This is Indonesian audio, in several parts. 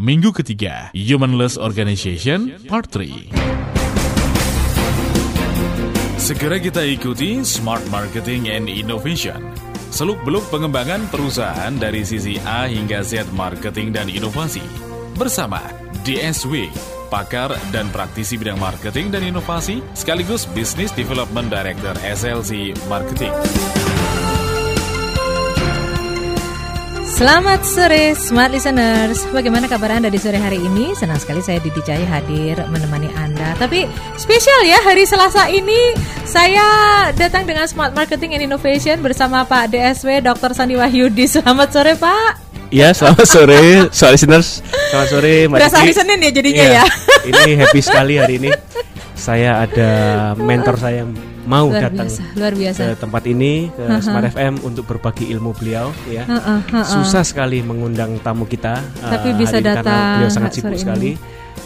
minggu ketiga, Humanless Organization Part 3. Segera kita ikuti Smart Marketing and Innovation. Seluk-beluk pengembangan perusahaan dari sisi A hingga Z marketing dan inovasi. Bersama DSW, pakar dan praktisi bidang marketing dan inovasi, sekaligus Business Development Director SLC Marketing. Selamat sore Smart Listeners Bagaimana kabar Anda di sore hari ini? Senang sekali saya Didi Jaya hadir menemani Anda Tapi spesial ya hari Selasa ini Saya datang dengan Smart Marketing and Innovation Bersama Pak DSW Dr. Sandi Wahyudi Selamat sore Pak Iya, selamat sore, Smart Listeners. Selamat sore, Mbak Berasa hari Senin ya jadinya Iya, ya Ini happy sekali hari ini. Saya ada mentor saya yang mau Luar datang biasa, luar biasa ke tempat ini ke Smart FM untuk berbagi ilmu beliau ya. Heeh, heeh. Susah sekali mengundang tamu kita. Tapi eh, bisa hari ini karena datang beliau sangat sibuk ini. sekali.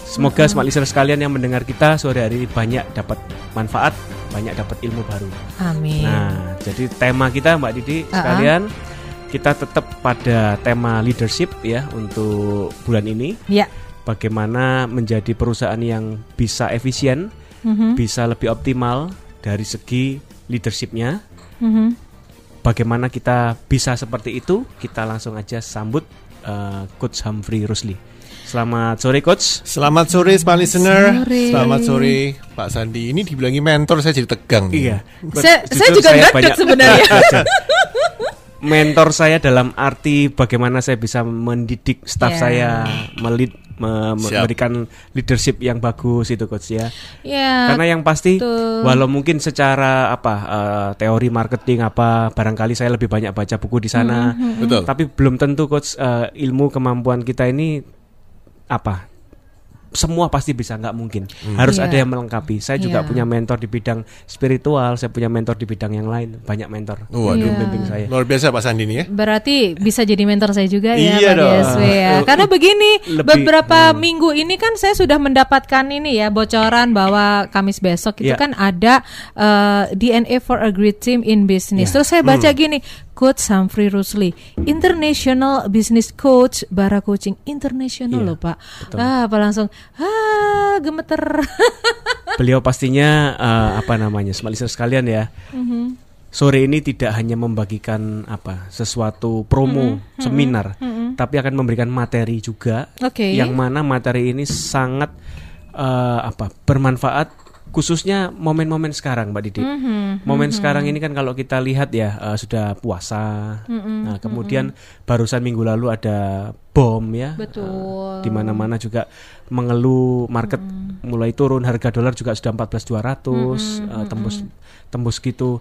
Semoga Smart Listeners sekalian yang mendengar kita sore hari ini banyak dapat manfaat, banyak dapat ilmu baru. Amin Nah, jadi tema kita Mbak Didi ah. sekalian kita tetap pada tema leadership ya untuk bulan ini. Ya Bagaimana menjadi perusahaan yang bisa efisien, Mhm, bisa lebih optimal dari segi leadershipnya. mhm. Bagaimana kita bisa seperti itu? Kita langsung aja sambut eh, Coach Humphrey Rusli. Selamat sore Coach. Selamat sore Smart Listener. Sore. Selamat sore Pak Sandi. Ini dibilangi mentor saya jadi tegang. nih. Iya. Saya- saya juga saya banyak sebenarnya. belajar. Mentor saya dalam arti bagaimana saya bisa mendidik staff Ya. saya, melid. Memberikan leadership yang bagus itu coach ya. Ya Karena yang pasti betul. walau mungkin secara apa eh, teori marketing apa barangkali saya lebih banyak baca buku di sana. Hmm, Betul. Tapi belum tentu coach eh, ilmu kemampuan kita ini apa? Semua pasti bisa nggak mungkin. Harus Iya. ada yang melengkapi. Saya juga Iya. punya mentor di bidang spiritual, saya punya mentor di bidang yang lain, banyak mentor. Waduh. Iya. Membimbing saya. Luar biasa Pak Sandi ini ya. Berarti bisa jadi mentor saya juga ya Iya Pak dong. DSW ya. Karena begini, Lebih- beberapa hmm. minggu ini kan saya sudah mendapatkan ini ya bocoran bahwa Kamis besok itu Iya. kan ada eh, DNA for a great team in business. Iya. Terus saya baca gini, Coach Humphrey Rusli, International Business Coach Bara Coaching International Iya, loh Pak. betul. Ah, apa langsung ah gemeter. Beliau pastinya eh, apa namanya, smart listener sekalian ya. Mhm. Sore ini tidak hanya membagikan apa sesuatu promo seminar, tapi akan memberikan materi juga Oke. yang mana materi ini sangat eh, apa bermanfaat khususnya momen-momen sekarang Mbak Didi. Mhm, Momen sekarang ini kan kalau kita lihat ya eh, sudah puasa. Nah, kemudian barusan minggu lalu ada bom ya. Betul. Di mana-mana juga mengeluh market mulai turun harga dolar juga sudah 14.200 eh, tembus tembus gitu.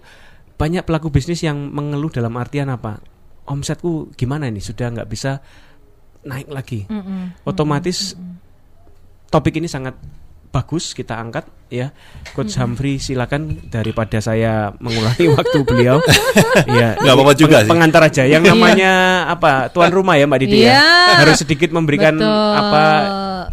Banyak pelaku bisnis yang mengeluh dalam artian apa? Omsetku gimana ini sudah nggak bisa naik lagi. Mm-mm. Otomatis topik ini sangat bagus kita angkat ya. Coach Humphrey silakan daripada saya mengulangi waktu beliau. ya, Nggak apa-apa juga sih. Pengantar aja. Yang namanya apa? Tuan rumah ya Mbak Didi Iya. ya. Harus sedikit memberikan Betul. apa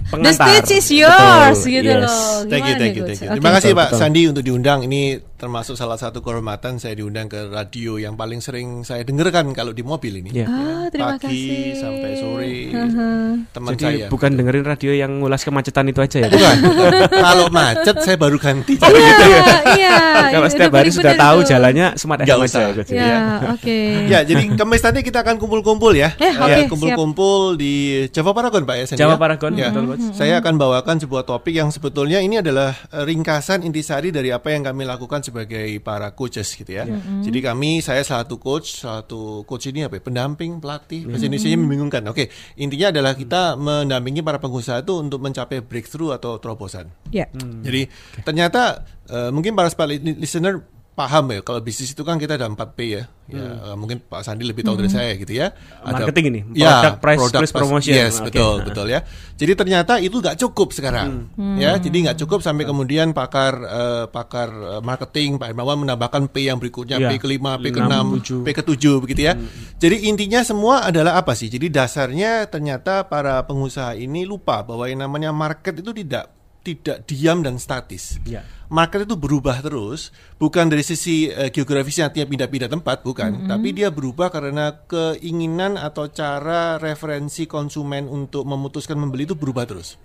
The pengantar. stage is yours Betul, gitu yes. loh. Thank you, Gimana thank you, thank you. Oke. Terima kasih Betul, Pak betul. Sandi untuk diundang. Ini termasuk salah satu kehormatan saya diundang ke radio yang paling sering saya dengarkan kalau di mobil ini. Iya. Ah, terima Pagi kasih. sampai sore. Haha. Teman Jadi saya. bukan dengerin radio yang ngulas kemacetan itu aja ya. Bukan. kalau macet saya baru ganti. Oh, iya, iya. Kalau itu setiap hari sudah tahu tuh. jalannya smart FM aja usah. ya, Coach, Ya, oke. ya, jadi kemis nanti kita akan kumpul-kumpul ya. Eh, oke, Ya, kumpul-kumpul di Java Paragon Pak ya. Jawa ya? Paragon Ya. betul Coach. Saya akan bawakan sebuah topik yang sebetulnya ini adalah ringkasan intisari dari apa yang kami lakukan sebagai para coaches gitu ya. Jadi kami saya salah satu coach, salah satu coach ini apa ya? Pendamping, pelatih. Bahasa Indonesia membingungkan. Oke, intinya adalah kita mendampingi para pengusaha itu untuk mencapai breakthrough atau terobosan. Ya. Jadi ternyata eh, mungkin para listener paham ya kalau bisnis itu kan kita ada 4P ya. Ya eh, mungkin Pak Sandi lebih tahu dari saya gitu ya. Marketing ini, ya, product, price, plus promotion. Yes, Oke. betul, betul ya. Jadi ternyata itu nggak cukup sekarang. Ya, jadi nggak cukup sampai kemudian pakar eh, pakar eh, marketing Pak Hermawan menambahkan P yang berikutnya Ya, P kelima, P enam, keenam. P ketujuh begitu ya. Jadi intinya semua adalah apa sih? Jadi dasarnya ternyata para pengusaha ini lupa bahwa yang namanya market itu tidak tidak diam dan statis. Ya. Market itu berubah terus, bukan dari sisi uh, geografisnya artinya pindah-pindah tempat, bukan, tapi dia berubah karena keinginan atau cara referensi konsumen untuk memutuskan membeli itu berubah terus.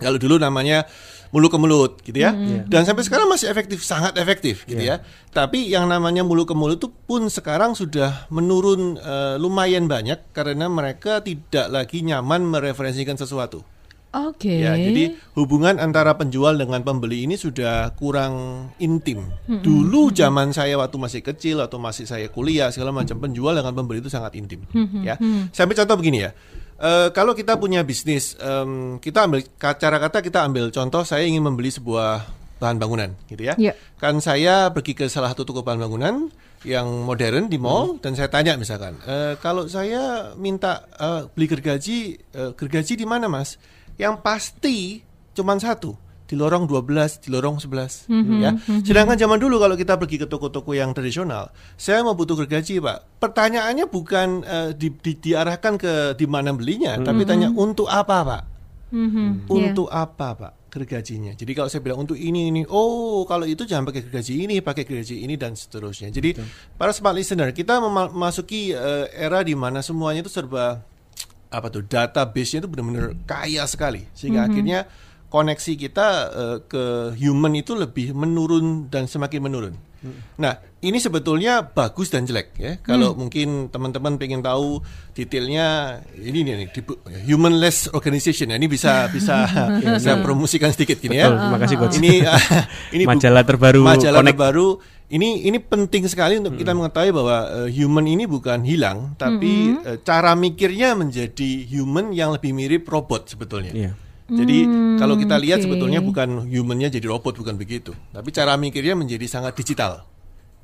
Kalau dulu namanya mulut ke mulut gitu ya. Dan sampai sekarang masih efektif, sangat efektif gitu ya. Tapi yang namanya mulut ke mulut itu pun sekarang sudah menurun eh, lumayan banyak karena mereka tidak lagi nyaman mereferensikan sesuatu. Oke. Ya, jadi hubungan antara penjual dengan pembeli ini sudah kurang intim. Dulu zaman saya waktu masih kecil atau masih saya kuliah segala macam penjual dengan pembeli itu sangat intim. Ya, sampai contoh begini ya. Eh, kalau kita punya bisnis, em, kita ambil cara kata kita ambil contoh. Saya ingin membeli sebuah bahan bangunan, gitu ya. Ya. Kan saya pergi ke salah satu toko bahan bangunan yang modern di mall dan saya tanya misalkan, "Eh, kalau saya minta eh, beli gergaji, eh, gergaji di mana mas? Yang pasti cuman satu di lorong 12, di lorong 11 ya. Sedangkan zaman dulu kalau kita pergi ke toko-toko yang tradisional, saya mau butuh gergaji, Pak. Pertanyaannya bukan eh, di, di- diarahkan ke di mana belinya, tapi tanya untuk apa, Pak? Mhm. Untuk apa, Pak? Gergajinya. Jadi kalau saya bilang untuk ini ini, oh kalau itu jangan pakai gergaji ini, pakai gergaji ini dan seterusnya. Jadi para smart listener, kita mema- memasuki eh, era di mana semuanya itu serba apa tuh database-nya itu benar-benar kaya sekali. Sehingga akhirnya koneksi kita eh, ke human itu lebih menurun dan semakin menurun. Nah, ini sebetulnya bagus dan jelek ya. Kalau mungkin teman-teman pengen tahu detailnya ini nih, humanless organization ya. Ini bisa bisa saya promosikan sedikit gini ya. Betul, terima kasih, Coach. Ini ini bu- Majalah terbaru Majalah Connect. terbaru ini ini penting sekali untuk kita mengetahui bahwa eh, human ini bukan hilang, tapi eh, cara mikirnya menjadi human yang lebih mirip robot sebetulnya. Iya. Jadi kalau kita lihat oke. sebetulnya bukan humannya jadi robot bukan begitu, tapi cara mikirnya menjadi sangat digital.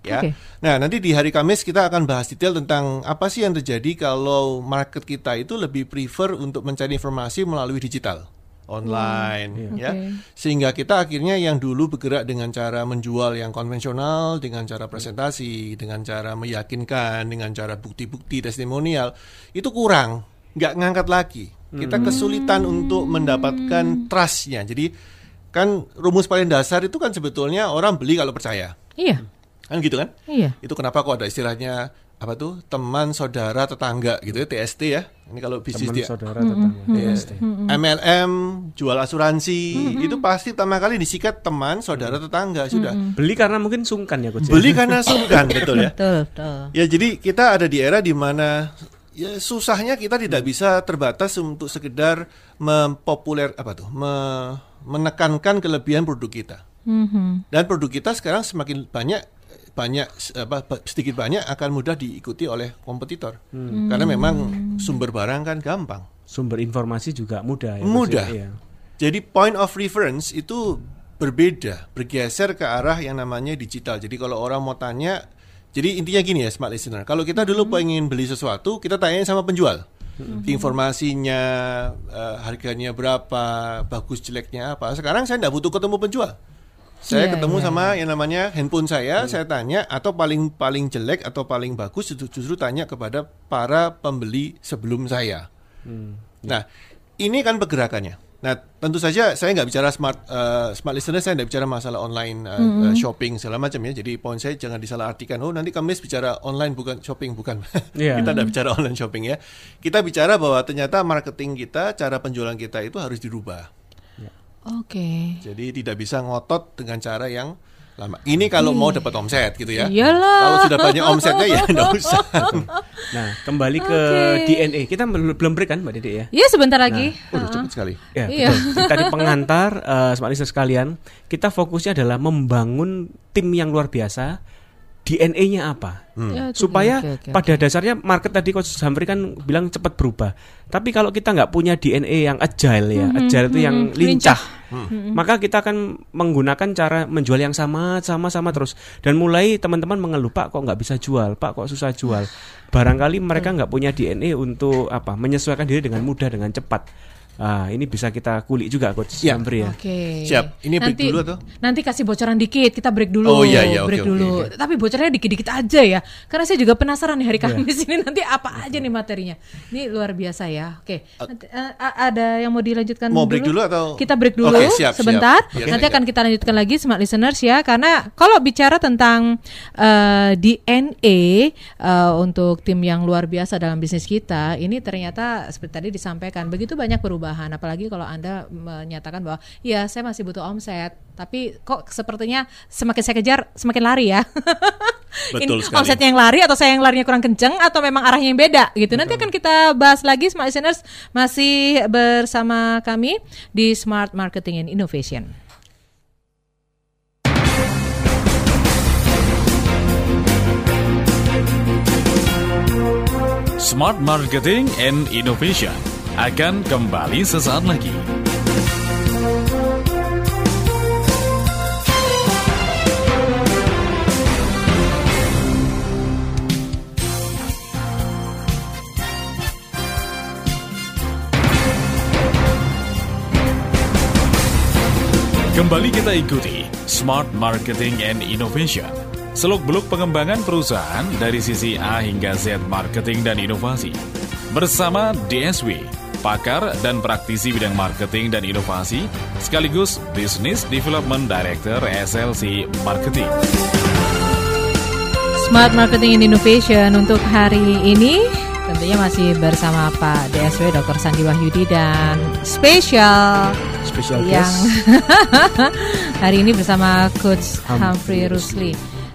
Ya. Oke. Nah, nanti di hari Kamis kita akan bahas detail tentang apa sih yang terjadi kalau market kita itu lebih prefer untuk mencari informasi melalui digital, online, ya. Oke. Sehingga kita akhirnya yang dulu bergerak dengan cara menjual yang konvensional, dengan cara presentasi, dengan cara meyakinkan, dengan cara bukti-bukti testimonial, itu kurang, nggak ngangkat lagi. Kita kesulitan untuk mendapatkan trustnya. Jadi kan rumus paling dasar itu kan sebetulnya orang beli kalau percaya, Iya. Kan gitu kan? Iya. Itu kenapa kok ada istilahnya apa tuh teman saudara tetangga gitu ya TST ya. Ini kalau bisnis Teman dia saudara tetangga. Iya. TST. MLM, jual asuransi, itu pasti pertama kali disikat teman, saudara, tetangga sudah. Beli karena mungkin sungkan ya coach. ya? Beli karena sungkan, betul ya. Betul, betul. Ya jadi kita ada di era di mana ya susahnya kita tidak bisa terbatas untuk sekedar mempopuler apa tuh, me- menekankan kelebihan produk kita. Mhm. Dan produk kita sekarang semakin banyak banyak apa sedikit banyak akan mudah diikuti oleh kompetitor. Karena memang sumber barang kan gampang. Sumber informasi juga mudah ya. Coach, Mudah. ya? Jadi point of reference itu berbeda, bergeser ke arah yang namanya digital. Jadi kalau orang mau tanya, jadi intinya gini ya smart listener. Kalau kita dulu pengen beli sesuatu, kita tanya sama penjual. Informasinya, eh, harganya berapa, bagus jeleknya apa. Sekarang saya tidak butuh ketemu penjual. Saya Iya, ketemu iya, sama yang namanya handphone saya, saya tanya atau paling paling jelek atau paling bagus justru, justru tanya kepada para pembeli sebelum saya. Nah, ini kan pergerakannya. Nah, tentu saja saya nggak bicara smart eh, smart listener, saya nggak bicara masalah online eh, eh, shopping segala macam ya. Jadi poin saya jangan disalahartikan. Oh, nanti Kamis bicara online bukan shopping bukan. Iya. kita tidak bicara online shopping ya. Kita bicara bahwa ternyata marketing kita, cara penjualan kita itu harus dirubah. Oke. Jadi tidak bisa ngotot dengan cara yang lama. Ini kalau mau dapat omset gitu ya. Iyalah. Kalau sudah banyak omsetnya ya nggak usah. Nah, kembali ke. DNA. Kita belum break kan Mbak Dede ya? Iya sebentar lagi. Waduh, cepat sekali. Ya, Iya. betul. Tadi pengantar smart listener sekalian, kita fokusnya adalah membangun tim yang luar biasa. DNA-nya apa? Ya, oke, Supaya oke, oke, pada dasarnya market tadi Coach Zamri kan bilang cepat berubah. Tapi kalau kita nggak punya DNA yang agile ya, agile itu yang lincah, maka kita akan menggunakan cara menjual yang sama, sama, sama terus. Dan mulai teman-teman mengeluh Pak kok nggak bisa jual, Pak kok susah jual. Barangkali mereka nggak punya DNA untuk apa menyesuaikan diri dengan mudah dengan cepat. Ah, ini bisa kita kulik juga coach Ya. Ya. Oke. Siap. Ini break nanti, dulu atau? Nanti kasih bocoran dikit, kita break dulu. Oh, iya, iya, break oke, dulu. oke. Tapi bocornya dikit-dikit aja ya. Karena saya juga penasaran nih hari Iya. Kamis ini nanti apa aja nih materinya. Ini luar biasa ya. Oke. Nanti, eh, a- ada yang mau dilanjutkan Mau break dulu atau? Kita break dulu Oke, siap, siap. sebentar. Iya, nanti siap. akan kita lanjutkan lagi smart listeners ya. Karena kalau bicara tentang eh, DNA eh, untuk tim yang luar biasa dalam bisnis kita, ini ternyata seperti tadi disampaikan begitu banyak perubahan. Apalagi kalau anda menyatakan bahwa ya saya masih butuh omset, tapi kok sepertinya semakin saya kejar semakin lari ya. Betul Ini sekali. omsetnya yang lari atau saya yang larinya kurang kenceng atau memang arahnya yang beda gitu. Nanti akan kita bahas lagi smart listeners masih bersama kami di Smart Marketing and Innovation. Smart Marketing and Innovation akan kembali sesaat lagi. Kembali kita ikuti Smart Marketing and Innovation. Seluk-beluk pengembangan perusahaan dari sisi A hingga Z marketing dan inovasi. Bersama DSW, pakar dan praktisi bidang marketing dan inovasi, sekaligus Business Development Director SLC Marketing. Smart Marketing and Innovation untuk hari ini tentunya masih bersama Pak DSW Dr. Sandi Wahyudi dan spesial Special yang guest. hari ini bersama Coach Humphrey Humphrey Rusli.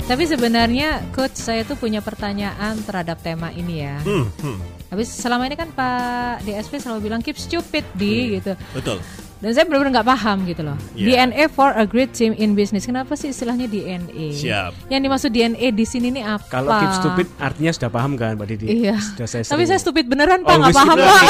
Tapi sebenarnya Coach saya tuh punya pertanyaan terhadap tema ini ya. Hmm, hmm, Habis selama ini kan Pak DSW selalu bilang keep stupid di gitu. betul. Dan saya benar-benar nggak paham gitu loh. Iya. DNA for a great team in business. Kenapa sih istilahnya DNA? Siap. Yang dimaksud DNA di sini nih apa? Kalau keep stupid artinya sudah paham kan Mbak Didi? Iya. Sudah saya Tapi saya stupid beneran Pak, nggak paham Pak.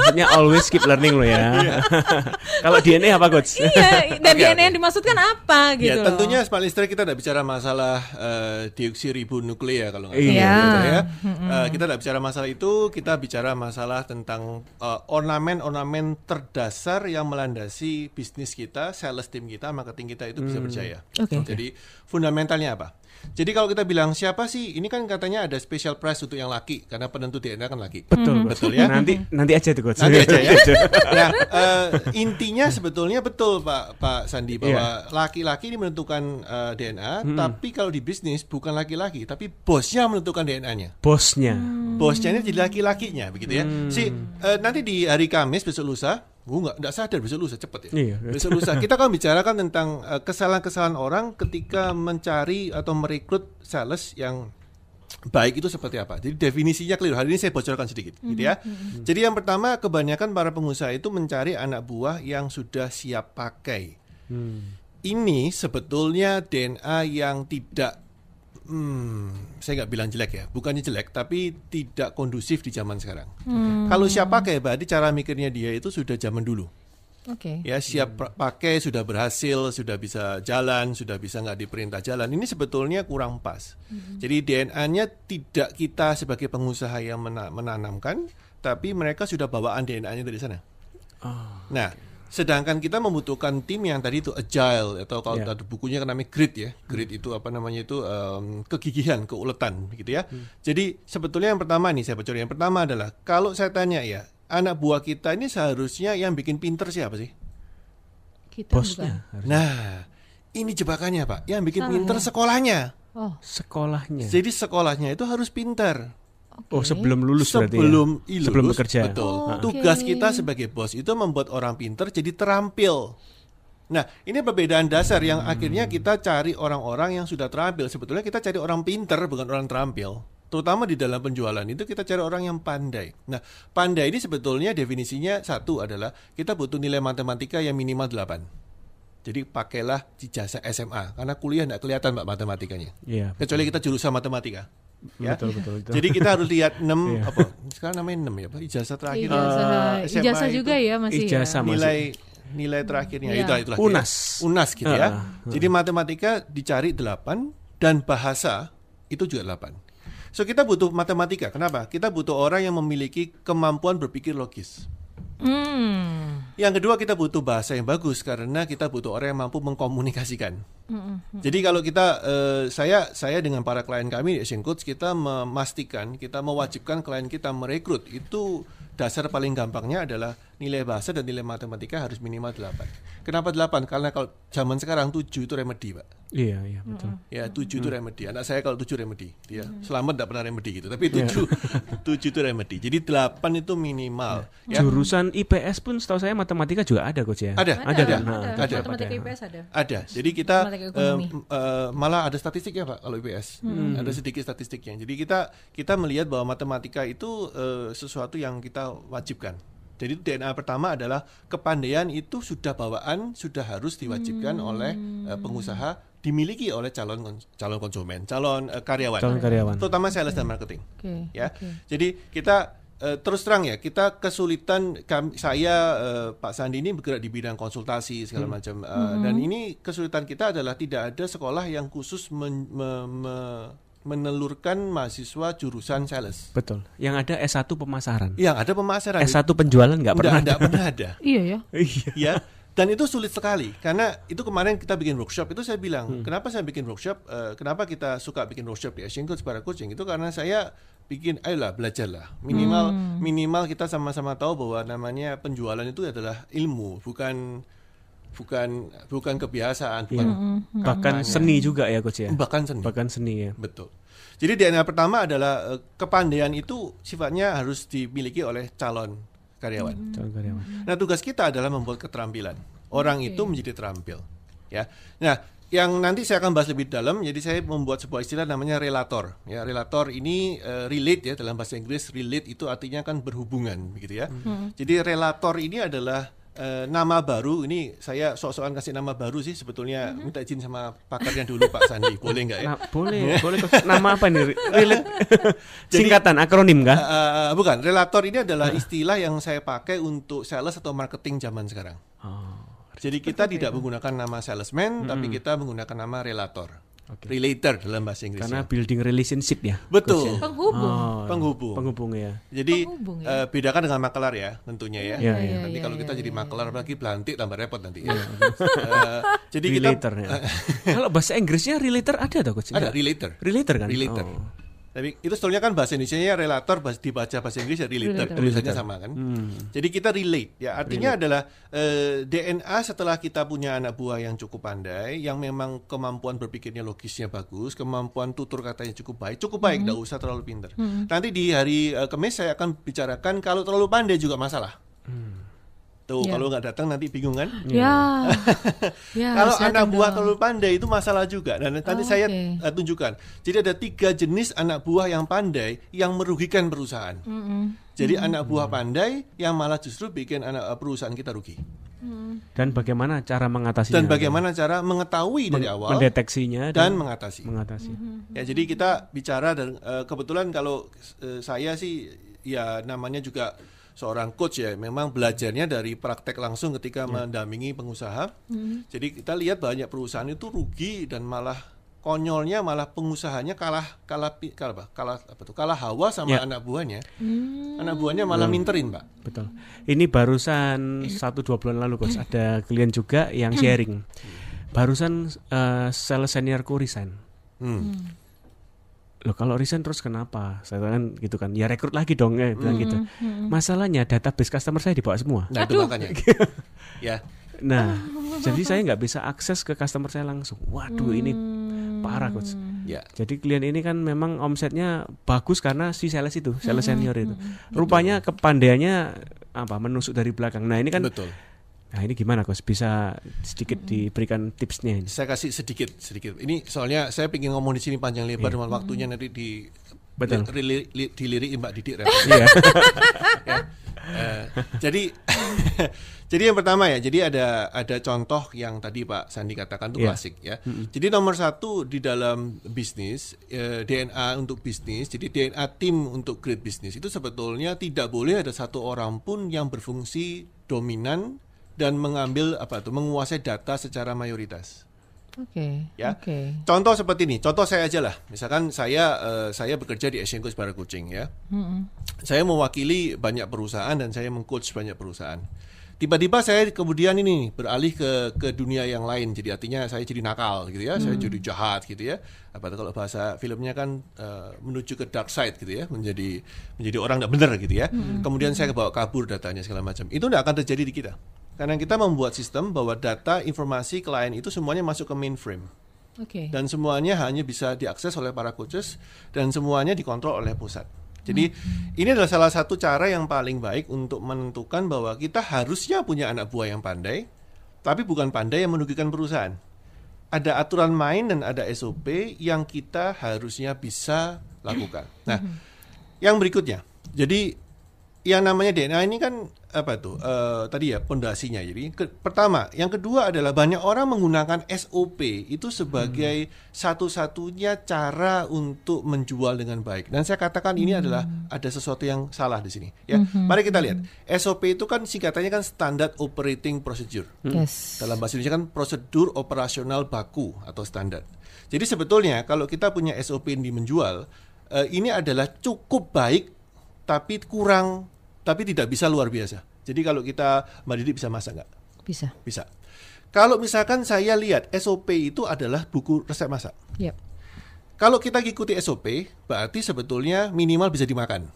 Maksudnya always keep learning loh ya. Kalau DNA apa coach? iya, dan Oke, DNA oke. yang dimaksudkan apa gitu ya loh. tentunya smart listener kita tidak bicara masalah eh, deoksiribonuklea kalau nggak Iya. salah gitu Iya. ya. Eh, kita tidak bicara masalah itu, kita bicara masalah tentang eh, ornamen-ornamen terdasar yang melandasi bisnis kita, sales team kita, marketing kita itu bisa berjaya. Oke. Jadi fundamentalnya apa? Jadi kalau kita bilang siapa sih? Ini kan katanya ada special price untuk yang laki karena penentu DNA kan laki. Betul, betul ya. Nanti nanti aja tuh coach. Nanti aja ya. nah, eh, intinya sebetulnya betul Pak Pak Sandi bahwa laki-laki ini menentukan eh, DNA, tapi kalau di bisnis bukan laki-laki, tapi bosnya menentukan DNA-nya. Bosnya. Bosnya ini jadi laki-lakinya begitu ya. Si eh, nanti di hari Kamis besok lusa, gua nggak nggak sadar besok lusa cepet ya. Iya. Besok lusa kita akan bicarakan tentang eh, kesalahan-kesalahan orang ketika mencari atau merekrut sales yang baik itu seperti apa. Jadi definisinya keliru. Hari ini saya bocorkan sedikit, gitu ya. Jadi yang pertama kebanyakan para pengusaha itu mencari anak buah yang sudah siap pakai. Ini sebetulnya DNA yang tidak Hmm, saya nggak bilang jelek ya, bukannya jelek, tapi tidak kondusif di zaman sekarang. Kalau siap pakai, berarti cara mikirnya dia itu sudah zaman dulu. Oke. Ya siap pakai, sudah berhasil, sudah bisa jalan, sudah bisa nggak diperintah jalan. Ini sebetulnya kurang pas. Jadi DNA-nya tidak kita sebagai pengusaha yang mena- menanamkan, tapi mereka sudah bawaan DNA-nya dari sana. Nah, sedangkan kita membutuhkan tim yang tadi itu agile atau kalau Ya. tadi bukunya kan namanya grit ya. Grit itu apa namanya itu em, kegigihan, keuletan gitu ya. Jadi sebetulnya yang pertama nih saya bocorin. Yang pertama adalah kalau saya tanya ya, anak buah kita ini seharusnya yang bikin pinter siapa sih? Kita Bosnya. Nah, ini jebakannya, Pak. Yang bikin Salah pinter ya? sekolahnya. bukan. Oh, Sekolahnya. Jadi sekolahnya itu harus pinter. Oh sebelum lulus berarti ya? sebelum ilus, sebelum bekerja. Betul. Oh, Tugas oke. kita sebagai bos itu membuat orang pinter jadi terampil. Nah, ini perbedaan dasar yang akhirnya kita cari orang-orang yang sudah terampil. Sebetulnya kita cari orang pinter bukan orang terampil. Terutama di dalam penjualan itu kita cari orang yang pandai. Nah, pandai ini sebetulnya definisinya satu adalah kita butuh nilai matematika yang minimal 8. Jadi pakailah ijazah SMA karena kuliah tidak kelihatan Mbak matematikanya. Iya. Kecuali kita jurusan matematika. Ya. Betul betul betul. Jadi kita harus lihat 6 Iya. apa? Sekarang namanya 6 ya, Pak. Ijazah terakhir. ijazah, eh, SMA ijazah itu juga ya masih ijazah ya. masih. Nilai nilai terakhirnya Iya. itulah itulah. Unas. ya. Unas gitu ya. Ah, Jadi matematika dicari 8 dan bahasa itu juga 8. So kita butuh matematika. Kenapa? Kita butuh orang yang memiliki kemampuan berpikir logis. Hmm. Yang kedua kita butuh bahasa yang bagus karena kita butuh orang yang mampu mengkomunikasikan. Jadi kalau kita eh, saya saya dengan para klien kami di Asian Coach kita memastikan kita mewajibkan klien kita merekrut itu dasar paling gampangnya adalah nilai bahasa dan nilai matematika harus minimal 8. Kenapa 8? Karena kalau zaman sekarang 7 itu remedi, Pak. Iya, iya, betul. Ya, 7 itu remedi. Anak saya kalau 7 remedi. Dia selamat tidak pernah remedi gitu. Tapi 7 7 itu remedi. Jadi 8 itu minimal. Ya. Jurusan IPS pun setahu saya matematika juga ada coach ya. Ada, Ada, kan? ada. Nah, ada. Matematika IPS ada. Ada. Jadi kita em, eh, malah ada statistik ya Pak kalau IPS. Ada sedikit statistiknya. Jadi kita kita melihat bahwa matematika itu eh, sesuatu yang kita wajibkan. Jadi DNA pertama adalah kepandaian itu sudah bawaan, sudah harus diwajibkan oleh eh, pengusaha, dimiliki oleh calon calon konsumen, calon eh, karyawan. Calon karyawan. Terutama sales dan marketing Oke. ya. oke. Jadi kita eh, terus terang ya, kita kesulitan kami, saya eh, Pak Sandi ini bergerak di bidang konsultasi segala macam eh, dan ini kesulitan kita adalah tidak ada sekolah yang khusus men- me- me- menelurkan mahasiswa jurusan sales. Betul. Yang ada S1 pemasaran. Yang ada pemasaran. S1 penjualan nggak pernah. ada, pernah ada. Iya ya. Iya. ya dan itu sulit sekali karena itu kemarin kita bikin workshop itu saya bilang kenapa saya bikin workshop eh, kenapa kita suka bikin workshop di Asian Coach para coaching itu karena saya bikin ayolah belajarlah minimal minimal kita sama-sama tahu bahwa namanya penjualan itu adalah ilmu bukan bukan bukan kebiasaan bukan Bahkan seni juga ya coach ya. bahkan seni Bahkan seni ya. betul jadi DNA pertama adalah eh, kepandaian itu sifatnya harus dimiliki oleh calon karyawan Calon karyawan. Nah, tugas kita adalah membuat keterampilan. Orang itu menjadi terampil. Ya. Nah, yang nanti saya akan bahas lebih dalam, jadi saya membuat sebuah istilah namanya relator. Ya, relator ini eh, relate ya dalam bahasa Inggris relate itu artinya kan berhubungan begitu ya. Jadi relator ini adalah eh, nama baru. Ini saya sok-sokan kasih nama baru sih sebetulnya minta izin sama pakarnya dulu Pak Sandi. Boleh nggak ya? Nah, boleh, boleh. Nama apa nih? Relate. Singkatan akronim kah? Eh, bukan, relator ini adalah istilah yang saya pakai untuk sales atau marketing zaman sekarang. Oh. Jadi kita tidak menggunakan nama salesman, tapi kita menggunakan nama relator, Oke. relator dalam bahasa Inggris. Karena building relationship ya. betul, Penghubung. Oh, penghubung. penghubung ya. Jadi Penghubung eh, bedakan dengan makelar ya, tentunya ya. Iya, iya. nanti iya, kalau kita iya, jadi iya, makelar lagi belantik tambah repot nanti. ya. Eh, jadi kita Relator ya. Kalau bahasa Inggrisnya relator ada atau coach? ada relator. Relator kan? Relator. Oh. Tapi itu sebetulnya kan bahasa Indonesia relator bahas- dibaca bahasa Inggris ya relator, Relator. tulisannya sama kan. Jadi kita relate ya artinya adalah eh, DNA setelah kita punya anak buah yang cukup pandai, yang memang kemampuan berpikirnya logisnya bagus, kemampuan tutur katanya cukup baik, cukup baik, tidak usah terlalu pinter. Nanti di hari eh, Kamis saya akan bicarakan kalau terlalu pandai juga masalah. Tuh Ya. kalau nggak datang nanti bingung kan? Ya. ya. Kalau silakan anak buah terlalu pandai itu masalah juga. Dan nanti Oh, saya eh, tunjukkan. Jadi ada tiga jenis anak buah yang pandai yang merugikan perusahaan. Jadi anak buah pandai yang malah justru bikin anak eh, perusahaan kita rugi. Dan bagaimana cara mengatasinya? Dan bagaimana cara mengetahui dari awal mendeteksinya dan mengatasi. mengatasi. Ya jadi kita bicara dan eh, kebetulan kalau saya sih ya namanya juga seorang coach ya memang belajarnya dari praktek langsung ketika mendampingi pengusaha. Jadi kita lihat banyak perusahaan itu rugi dan malah konyolnya malah pengusahanya kalah kalah kalah apa? Kalah apa tuh? Kalah hawa sama Ya. anak buahnya. Anak buahnya malah minterin, Pak. Betul. Ini barusan satu dua bulan lalu coach ada klien juga yang sharing. Barusan eh, sales seniorku resign. Hmm. Loh kalau resign terus kenapa? Saya kan gitu kan. Ya rekrut lagi dong ya bilang gitu. Masalahnya database customer saya dibawa semua. Nah, itu makanya. ya. Nah, jadi saya nggak bisa akses ke customer saya langsung. Waduh, ini parah coach. Ya. Jadi klien ini kan memang omsetnya bagus karena si sales itu, sales senior itu. Rupanya kepandaiannya apa menusuk dari belakang. Nah, ini kan Betul. Nah, ini gimana coach? Bisa sedikit diberikan tipsnya ini. Saya kasih sedikit sedikit. Ini soalnya saya ingin ngomong di sini panjang lebar dengan waktunya nanti di Betul. li- li- li- diliriin Mbak Didik. Iya. ya. Eh, jadi jadi yang pertama ya, jadi ada ada contoh yang tadi Pak Sandi katakan itu Iya. klasik ya. Jadi nomor satu di dalam bisnis eh, DNA untuk bisnis, jadi DNA tim untuk great bisnis itu sebetulnya tidak boleh ada satu orang pun yang berfungsi dominan dan mengambil apa tuh menguasai data secara mayoritas. Oke. Ya. Oke. Contoh seperti ini, contoh saya aja lah. Misalkan saya eh, saya bekerja di Asian Coast Para Kucing ya. Saya mewakili banyak perusahaan dan saya mengcoach banyak perusahaan. Tiba-tiba saya kemudian ini beralih ke ke dunia yang lain. Jadi artinya saya jadi nakal gitu ya, saya jadi jahat gitu ya. Apa kalau bahasa filmnya kan eh, menuju ke dark side gitu ya, menjadi menjadi orang tidak benar gitu ya. Kemudian saya bawa kabur datanya segala macam. Itu tidak akan terjadi di kita. Karena kita membuat sistem bahwa data informasi klien itu semuanya masuk ke mainframe Oke. dan semuanya hanya bisa diakses oleh para coaches dan semuanya dikontrol oleh pusat. Jadi ini adalah salah satu cara yang paling baik untuk menentukan bahwa kita harusnya punya anak buah yang pandai, tapi bukan pandai yang merugikan perusahaan. Ada aturan main dan ada SOP yang kita harusnya bisa lakukan. Nah, yang berikutnya, jadi yang namanya DNA ini kan apa tuh eh, tadi ya pondasinya. Jadi ke- pertama yang kedua adalah banyak orang menggunakan SOP itu sebagai satu-satunya cara untuk menjual dengan baik. Dan saya katakan ini adalah ada sesuatu yang salah di sini ya. Mari kita lihat. SOP itu kan singkatannya kan Standard Operating Procedure. Yes. dalam bahasa Indonesia kan prosedur operasional baku atau standar. Jadi sebetulnya kalau kita punya SOP ini menjual, eh, ini adalah cukup baik tapi kurang tapi tidak bisa luar biasa. Jadi kalau kita Mbak Didi bisa masak nggak? Bisa. Bisa. Kalau misalkan saya lihat SOP itu adalah buku resep masak. Yep. Kalau kita ikuti SOP, berarti sebetulnya minimal bisa dimakan.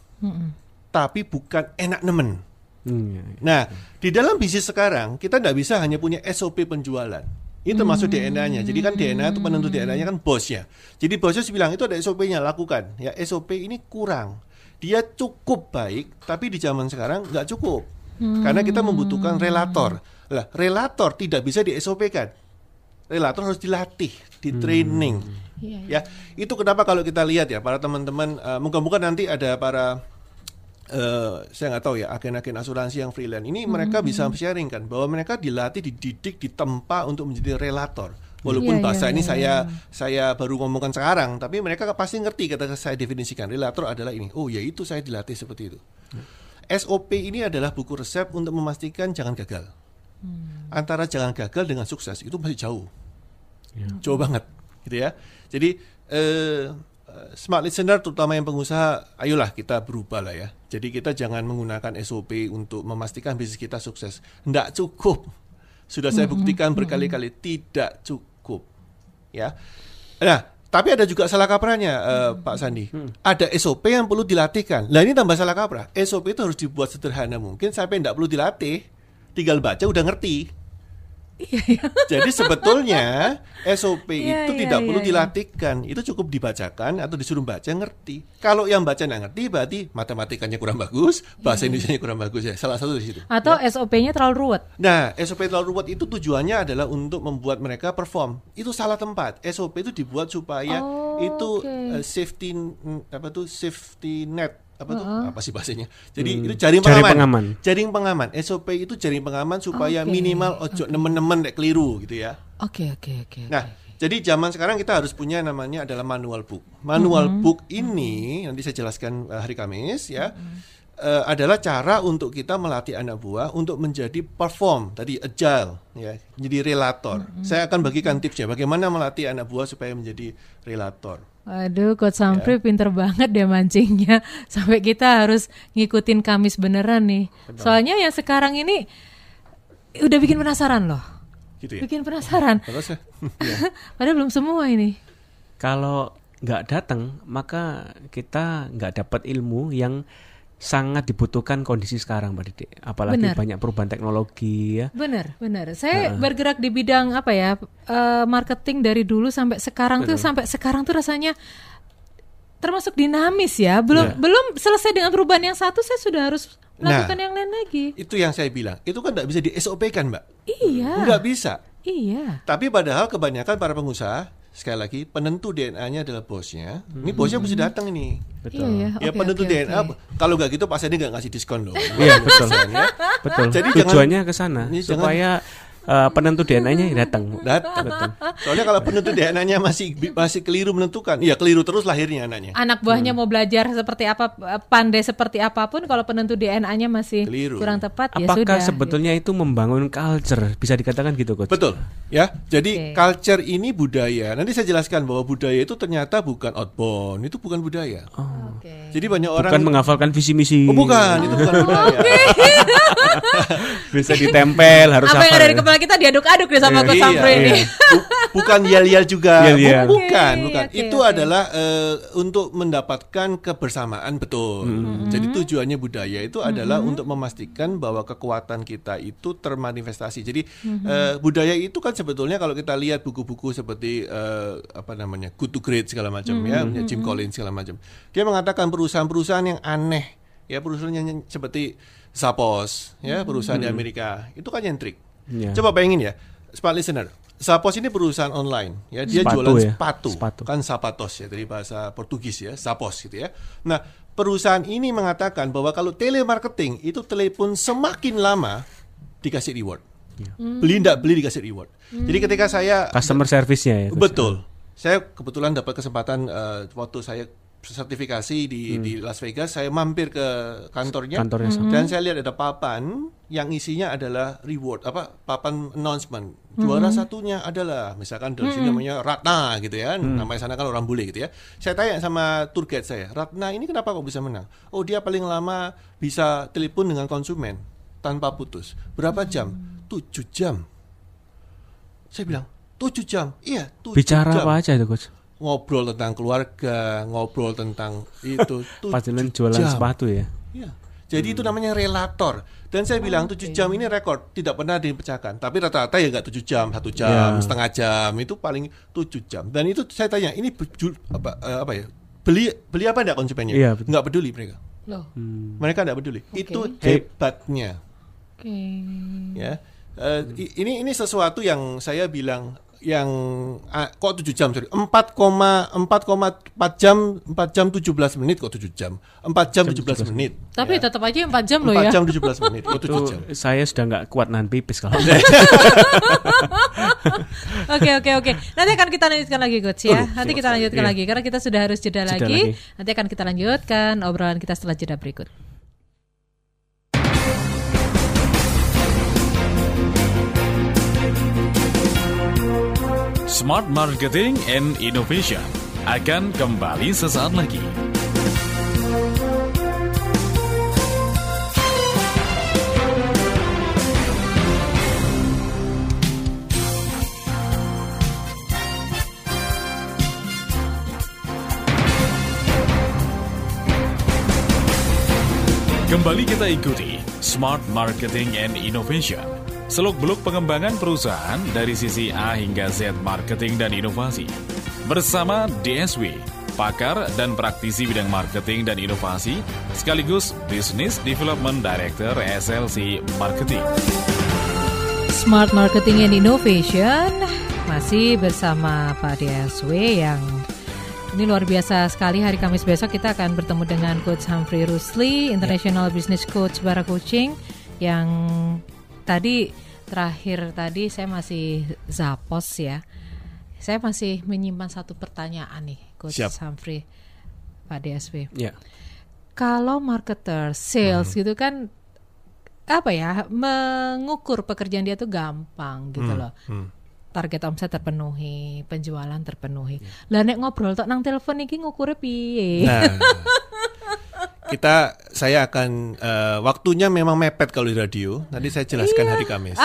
Tapi bukan enak nemen. Hmm, ya, ya. Nah, di dalam bisnis sekarang kita tidak bisa hanya punya SOP penjualan. Ini termasuk DNA-nya. Jadi kan DNA itu penentu DNA-nya kan bosnya. Jadi bosnya bilang itu ada SOP-nya lakukan. Ya SOP ini kurang. Dia cukup baik, tapi di zaman sekarang nggak cukup. Karena kita membutuhkan relator. Lah, relator tidak bisa di SOP-kan. Relator harus dilatih, di training. Iya, iya. Ya, itu kenapa kalau kita lihat ya para teman-teman, eh, moga-moga nanti ada para eh saya nggak tahu ya agen-agen asuransi yang freelance ini mereka bisa sharing kan bahwa mereka dilatih, dididik, ditempa untuk menjadi relator. Walaupun iya, bahasa ini iya, saya saya baru ngomongkan sekarang, tapi mereka pasti ngerti ketika saya definisikan relator adalah ini. Oh, ya itu saya dilatih seperti itu. SOP ini adalah buku resep untuk memastikan jangan gagal. Antara jangan gagal dengan sukses itu masih jauh jauh banget gitu ya. Jadi eh, eh, smart listener terutama yang pengusaha, ayolah kita berubah lah ya. Jadi kita jangan menggunakan SOP untuk memastikan bisnis kita sukses. Tidak cukup. Sudah saya buktikan berkali-kali tidak cukup. Ya. Nah, tapi ada juga salah kaprahnya eh, Pak Sandi. Ada SOP yang perlu dilatihkan. Lah ini tambah salah kaprah. SOP itu harus dibuat sederhana mungkin sampai tidak perlu dilatih. Tinggal baca udah ngerti. Jadi sebetulnya SOP Iya, itu iya, tidak perlu iya, iya. dilatihkan, itu cukup dibacakan atau disuruh baca ngerti. Kalau yang baca nggak ngerti berarti matematikanya kurang bagus, bahasa Iya. Indonesia kurang bagus ya. Salah satu di situ. Atau SOP-nya terlalu ruwet. Nah, SOP terlalu ruwet itu tujuannya adalah untuk membuat mereka perform. Itu salah tempat. SOP itu dibuat supaya Oh, itu oke. eh, safety mm, apa tuh safety net apa tuh Uh-uh. apa sih bahasanya? Jadi Hmm, itu jaring, jaring pengaman. pengaman. Jaring pengaman. SOP itu jaring pengaman supaya Oke, minimal ojo nemen-nemen nek keliru gitu ya. Oke, oke, oke. Nah, jadi zaman sekarang kita harus punya namanya adalah manual book. Manual book ini nanti saya jelaskan eh, hari Kamis ya. eh, adalah cara untuk kita melatih anak buah untuk menjadi perform tadi agile ya, jadi relator. Saya akan bagikan tipsnya bagaimana melatih anak buah supaya menjadi relator. Waduh, Coach Ya. Sampri pinter banget deh mancingnya. Sampai kita harus ngikutin Kamis beneran nih. Soalnya yang sekarang ini udah bikin penasaran loh. Gitu ya. Bikin penasaran. Terus ya. Padahal belum semua ini. Kalau nggak datang, maka kita nggak dapat ilmu yang sangat dibutuhkan kondisi sekarang, Mbak Dede. Apalagi Benar. banyak perubahan teknologi ya. Bener, bener. Saya bergerak di bidang apa ya, eh, marketing dari dulu sampai sekarang tuh, sampai sekarang tuh rasanya termasuk dinamis ya. Belum Ya. belum selesai dengan perubahan yang satu, saya sudah harus Nah. lakukan yang lain lagi. Itu yang saya bilang. Itu kan tidak bisa di SOP kan, Mbak? Iya, Nggak bisa. iya. Tapi padahal kebanyakan para pengusaha sekali lagi penentu DNA-nya adalah bosnya. Ini bosnya mesti datang ini. Iya ya. Ya Oke, penentu oke, DNA. oke. Kalau nggak gitu Pak Sandi nggak ngasih diskon loh. Iya, betul. ya. Betul. Jadi Tujuannya ke sana supaya eh, penentu DNA-nya datang. Datang. Soalnya kalau penentu DNA-nya masih masih keliru menentukan, ya keliru terus lahirnya anaknya. Anak buahnya mau belajar seperti apa, pandai seperti apa pun, kalau penentu DNA-nya masih Keliru. kurang tepat, ya Apakah sudah. sebetulnya itu membangun culture? Bisa dikatakan gitu, coach? Betul, ya. Jadi Oke. culture ini budaya. Nanti saya jelaskan bahwa budaya itu ternyata bukan outbound, itu bukan budaya. Oke. Jadi banyak orang Bukan menghafalkan visi misi. Oh, bukan, itu bukan budaya. Bisa ditempel, harus Apa yang hafal ada di ya. Kepala kita diaduk-aduk deh sama Coach Iya, ini. iya. Bu- bukan yel-yel juga. Yel-yel. Bu- Bukan, Oke, bukan. oke, itu oke. adalah eh, untuk mendapatkan kebersamaan betul. Jadi tujuannya budaya itu adalah untuk memastikan bahwa kekuatan kita itu termanifestasi. Jadi eh, budaya itu kan sebetulnya kalau kita lihat buku-buku seperti eh, apa namanya Good to Great segala macam ya, punya Jim Collins segala macam. Dia mengatakan perusahaan-perusahaan yang aneh ya perusahaan yang seperti Zappos ya perusahaan di Amerika itu kan nyentrik. Iya. Coba bayangin ya, smart listener. Zappos ini perusahaan online ya, dia Sepatu jualan ya, sepatu, sepatu. kan sapatos ya dari bahasa Portugis ya, Zappos gitu ya. Nah, perusahaan ini mengatakan bahwa kalau telemarketing itu telepon semakin lama dikasih reward. Beli ndak beli dikasih reward. Jadi ketika saya Customer service-nya ya. Betul. Saya kebetulan dapat kesempatan eh, waktu saya sertifikasi di di Las Vegas, saya mampir ke kantornya, Kantornya sama. dan saya lihat ada papan yang isinya adalah reward apa papan announcement. Juara satunya adalah misalkan dari sini namanya Ratna gitu ya, namanya sana kan orang bule gitu ya. Saya tanya sama tour guide saya, Ratna ini kenapa kok bisa menang? Oh dia paling lama bisa telepon dengan konsumen tanpa putus. Berapa jam? 7 jam. Saya bilang, 7 jam. Iya, 7 Bicara jam. apa aja itu, coach? Ngobrol tentang keluarga, ngobrol tentang itu. Pas tujuh jalan jualan jam. sepatu ya. Iya. Jadi itu namanya relator. Dan saya bilang 7 jam ini rekor, tidak pernah dipecahkan. Tapi rata-rata ya nggak 7 jam, satu jam, Ya. setengah jam, itu paling 7 jam. Dan itu saya tanya, ini beju- apa, eh, apa ya? Beli beli apa enggak konsumennya? Iya, betul. Nggak peduli mereka. Loh. Mereka nggak peduli. Itu Oke. hebatnya Oke. ya Eh, i- ini ini sesuatu yang saya bilang yang ah, kok 7 jam sorry 4,4,4 jam 4 jam 17 menit kok 7 jam 4 jam 17 menit Tapi ya. tetap aja 4 jam loh 4 ya. jam 17 menit kok 7 Itu jam saya sudah nggak kuat nahan pipis kalau. Oke oke oke. Nanti akan kita lanjutkan lagi coach ya. Aduh, Nanti kita lanjutkan Iya. lagi karena kita sudah harus jeda, Jeda lagi. lagi. Nanti akan kita lanjutkan obrolan kita setelah jeda berikut. Smart Marketing and Innovation akan kembali sesaat lagi. Kembali kita ikuti Smart Marketing and Innovation. Seluk-beluk pengembangan perusahaan dari sisi A hingga Z marketing dan inovasi. Bersama DSW, pakar dan praktisi bidang marketing dan inovasi, sekaligus Business Development Director SLC Marketing. Smart Marketing and Innovation masih bersama Pak DSW yang ini luar biasa sekali hari Kamis besok kita akan bertemu dengan Coach Humphrey Rusli, International Business Coach Bara Coaching yang tadi terakhir tadi saya masih zapos ya. Saya masih menyimpan satu pertanyaan nih Coach Siap. Humphrey Pak DSW. ya. Kalau marketer, sales gitu kan apa ya mengukur pekerjaan dia tuh gampang gitu loh. Target omset terpenuhi, penjualan terpenuhi. Lah nek ngobrol tok nang telepon iki ngukurnya piye? nah kita saya akan eh, waktunya memang mepet kalau di radio nanti saya jelaskan hari Kamis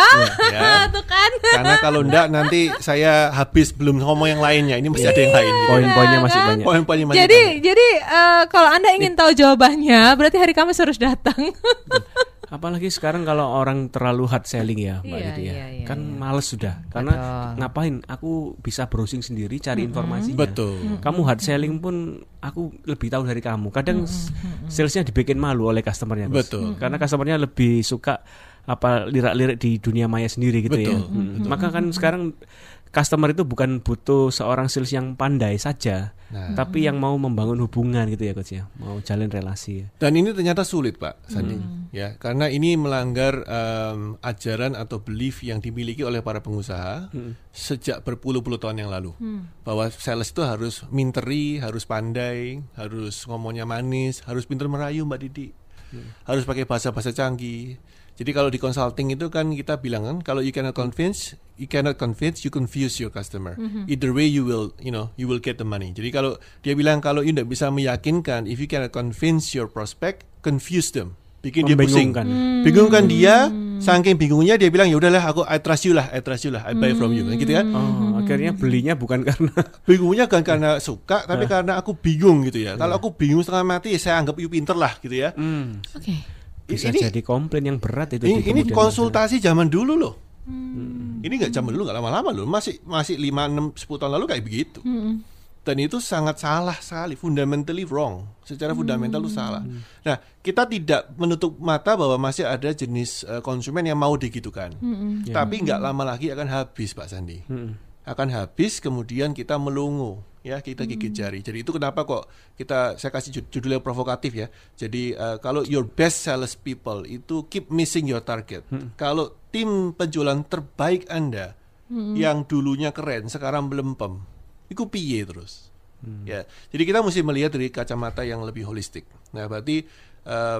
ya tuh kan. karena kalau enggak nanti saya habis belum ngomong yang lainnya ini masih ada yang lain gitu. Poin-poinnya masih kan? banyak. poin-poinnya masih Jadi banyak. jadi eh, kalau Anda ingin tahu jawabannya, berarti hari Kamis harus datang. Apalagi sekarang kalau orang terlalu hard selling ya, Mbak Iya, Lydia. iya, iya, kan iya. males sudah. Karena Betul. ngapain? Aku bisa browsing sendiri cari informasinya. betul Kamu hard selling pun aku lebih tahu dari kamu. Kadang s- salesnya dibikin malu oleh customernya. Betul. Karena customernya lebih suka apa lirak-lirik di dunia maya sendiri gitu Betul, ya. Mm. Maka kan sekarang customer itu bukan butuh seorang sales yang pandai saja, Nah. tapi yang mau membangun hubungan gitu ya coach ya, mau jalin relasi. ya. Dan ini ternyata sulit, Pak Sandi, ya, karena ini melanggar em, ajaran atau belief yang dimiliki oleh para pengusaha sejak berpuluh-puluh tahun yang lalu, bahwa sales itu harus minteri, harus pandai, harus ngomongnya manis, harus pintar merayu, Mbak Didi, harus pakai bahasa-bahasa canggih. Jadi kalau di consulting itu kan kita bilang kan, kalau you cannot convince, you cannot convince, you confuse your customer. Either way you will, you know, you will get the money. Jadi kalau dia bilang kalau you tidak bisa meyakinkan, if you cannot convince your prospect, confuse them, bikin dia pusing, Membingungkan. bingungkan dia, saking bingungnya dia bilang ya udahlah aku I trust you lah, I trust you lah, I buy from you, gitu kan? Oh, akhirnya belinya bukan karena Bingungnya bukan karena suka, tapi karena aku bingung gitu ya. Kalau aku bingung setengah mati, ya saya anggap you pinter lah gitu ya. Hmm, Oke. Bisa ini jadi komplain yang berat itu. ini, ini konsultasi zaman dulu loh. Ini nggak zaman dulu nggak lama-lama loh, masih masih 5 6 10 tahun lalu kayak begitu. Dan itu sangat salah sekali, fundamentally wrong. Secara fundamental itu salah. Nah, kita tidak menutup mata bahwa masih ada jenis eh, konsumen yang mau digitukan. Tapi nggak lama lagi akan habis, Pak Sandi. Hmm. Akan habis kemudian kita melungu ya kita gigit jari. Jadi itu kenapa kok kita saya kasih jud- judul yang provokatif ya. Jadi eh, kalau your best sales people itu keep missing your target. Kalau tim penjualan terbaik Anda yang dulunya keren sekarang belempem, itu piye terus. Ya. Jadi kita mesti melihat dari kacamata yang lebih holistik. Nah, berarti eh,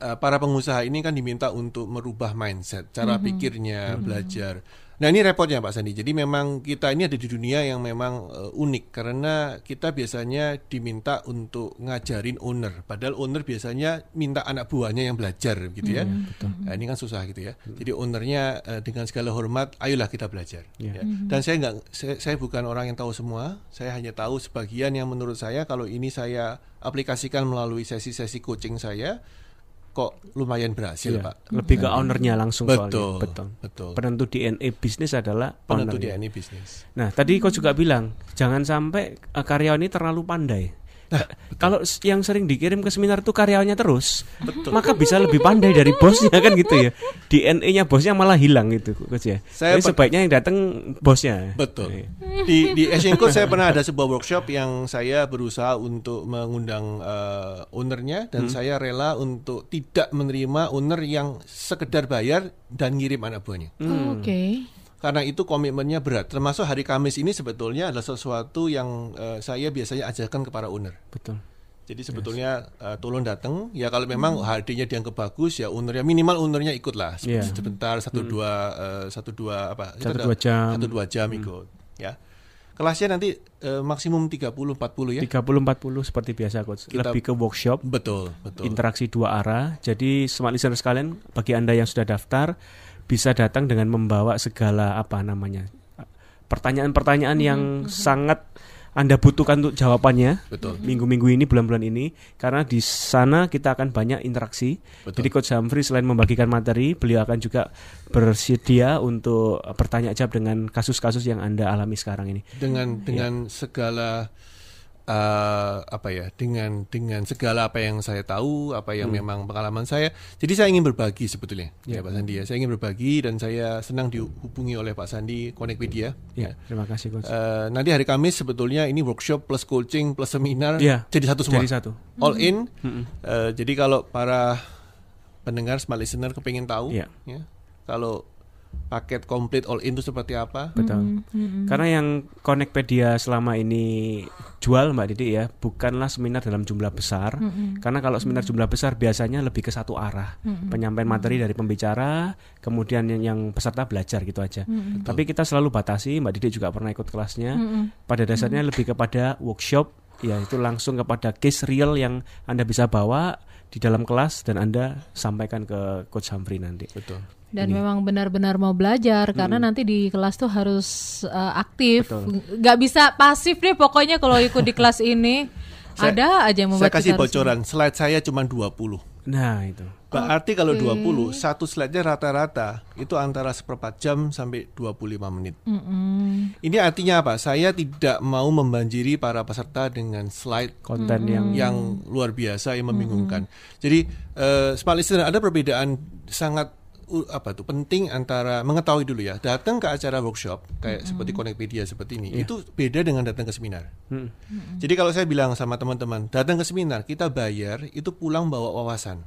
para pengusaha ini kan diminta untuk merubah mindset, cara pikirnya, belajar. Nah ini repotnya Pak Sandi. Jadi memang kita ini ada di dunia yang memang eh, unik karena kita biasanya diminta untuk ngajarin owner. Padahal owner biasanya minta anak buahnya yang belajar gitu ya. Nah, ini kan susah gitu ya. Jadi ownernya eh, dengan segala hormat, ayolah kita belajar. Ya. ya. Dan saya nggak, saya, saya bukan orang yang tahu semua. Saya hanya tahu sebagian yang menurut saya kalau ini saya aplikasikan melalui sesi-sesi coaching saya, kok lumayan berhasil Iya, Pak. lebih ke ownernya langsung Betul, soalnya. Betul. betul. Penentu DNA bisnis adalah Penentu ownernya. DNA bisnis. Nah, tadi kau juga bilang jangan sampai eh, karyawan ini terlalu pandai. Nah, Kalau yang sering dikirim ke seminar itu karyawannya terus, maka bisa lebih pandai dari bosnya kan gitu ya. DNA-nya bosnya malah hilang gitu, coach ya. Saya Jadi sebaiknya yang datang bosnya. Betul. Iya. Di di Asian Code saya pernah ada sebuah workshop yang saya berusaha untuk mengundang eh, ownernya dan saya rela untuk tidak menerima owner yang sekedar bayar dan ngirim anak buahnya. Oke. Karena itu komitmennya berat. Termasuk hari Kamis ini sebetulnya adalah sesuatu yang eh, saya biasanya ajarkan kepada owner. Betul. Jadi sebetulnya eh, tolong datang. Ya kalau memang HD-nya dianggap bagus ya ownernya minimal ownernya ikut lah se- Iya. sebentar satu dua eh, satu dua apa Satu dua jam. satu dua jam ikut ya. Kelasnya nanti eh, maksimum 30 40 ya. 30-40 seperti biasa coach. Kita- Lebih ke workshop, Betul, betul. interaksi dua arah. Jadi smart listener sekalian, bagi anda yang sudah daftar bisa datang dengan membawa segala apa namanya pertanyaan-pertanyaan yang sangat anda butuhkan untuk jawabannya Betul. minggu-minggu ini bulan-bulan ini karena di sana kita akan banyak interaksi. Betul. Jadi Coach Humphrey selain membagikan materi, beliau akan juga bersedia untuk bertanya jawab dengan kasus-kasus yang anda alami sekarang ini. Dengan Iya. dengan segala eh, apa ya? Dengan dengan segala apa yang saya tahu, apa yang memang pengalaman saya. Jadi saya ingin berbagi sebetulnya. Ya, Pak Sandi ya. Saya ingin berbagi dan saya senang dihubungi oleh Pak Sandi Connectpedia. Ya, terima kasih Coach. Eh, nanti hari Kamis sebetulnya ini workshop plus coaching plus seminar Iya. jadi satu semua. Jadi satu. All in. Eh, jadi kalau para pendengar smart listener kepingin tahu, Iya. ya, kalau paket komplit all in itu seperti apa? Betul. Karena yang Connectpedia selama ini jual Mbak Didi ya, bukanlah seminar dalam jumlah besar. Karena kalau seminar jumlah besar biasanya lebih ke satu arah. Penyampaian materi dari pembicara, kemudian yang, yang peserta belajar gitu aja. Tapi kita selalu batasi, Mbak Didi juga pernah ikut kelasnya. Pada dasarnya lebih kepada workshop, ya itu langsung kepada case real yang Anda bisa bawa di dalam kelas dan Anda sampaikan ke Coach Humphrey nanti. Betul. Dan memang benar-benar mau belajar karena nanti di kelas tuh harus uh, aktif, Betul. nggak bisa pasif deh pokoknya kalau ikut di kelas ini. Saya- Ada aja yang Saya membuat kasih kita harus- bocoran, slide saya cuma 20. Nah, itu. Berarti kalau 20, satu slide-nya rata-rata itu antara seperempat jam sampai 25 menit. Ini artinya apa? Saya tidak mau membanjiri para peserta dengan slide Konten yang yang luar biasa yang membingungkan. Jadi eh, smart listener ada perbedaan sangat uh, apa tuh penting antara mengetahui dulu ya datang ke acara workshop kayak seperti Connectpedia seperti ini itu beda dengan datang ke seminar. Hmm. Jadi kalau saya bilang sama teman-teman datang ke seminar kita bayar itu pulang bawa wawasan.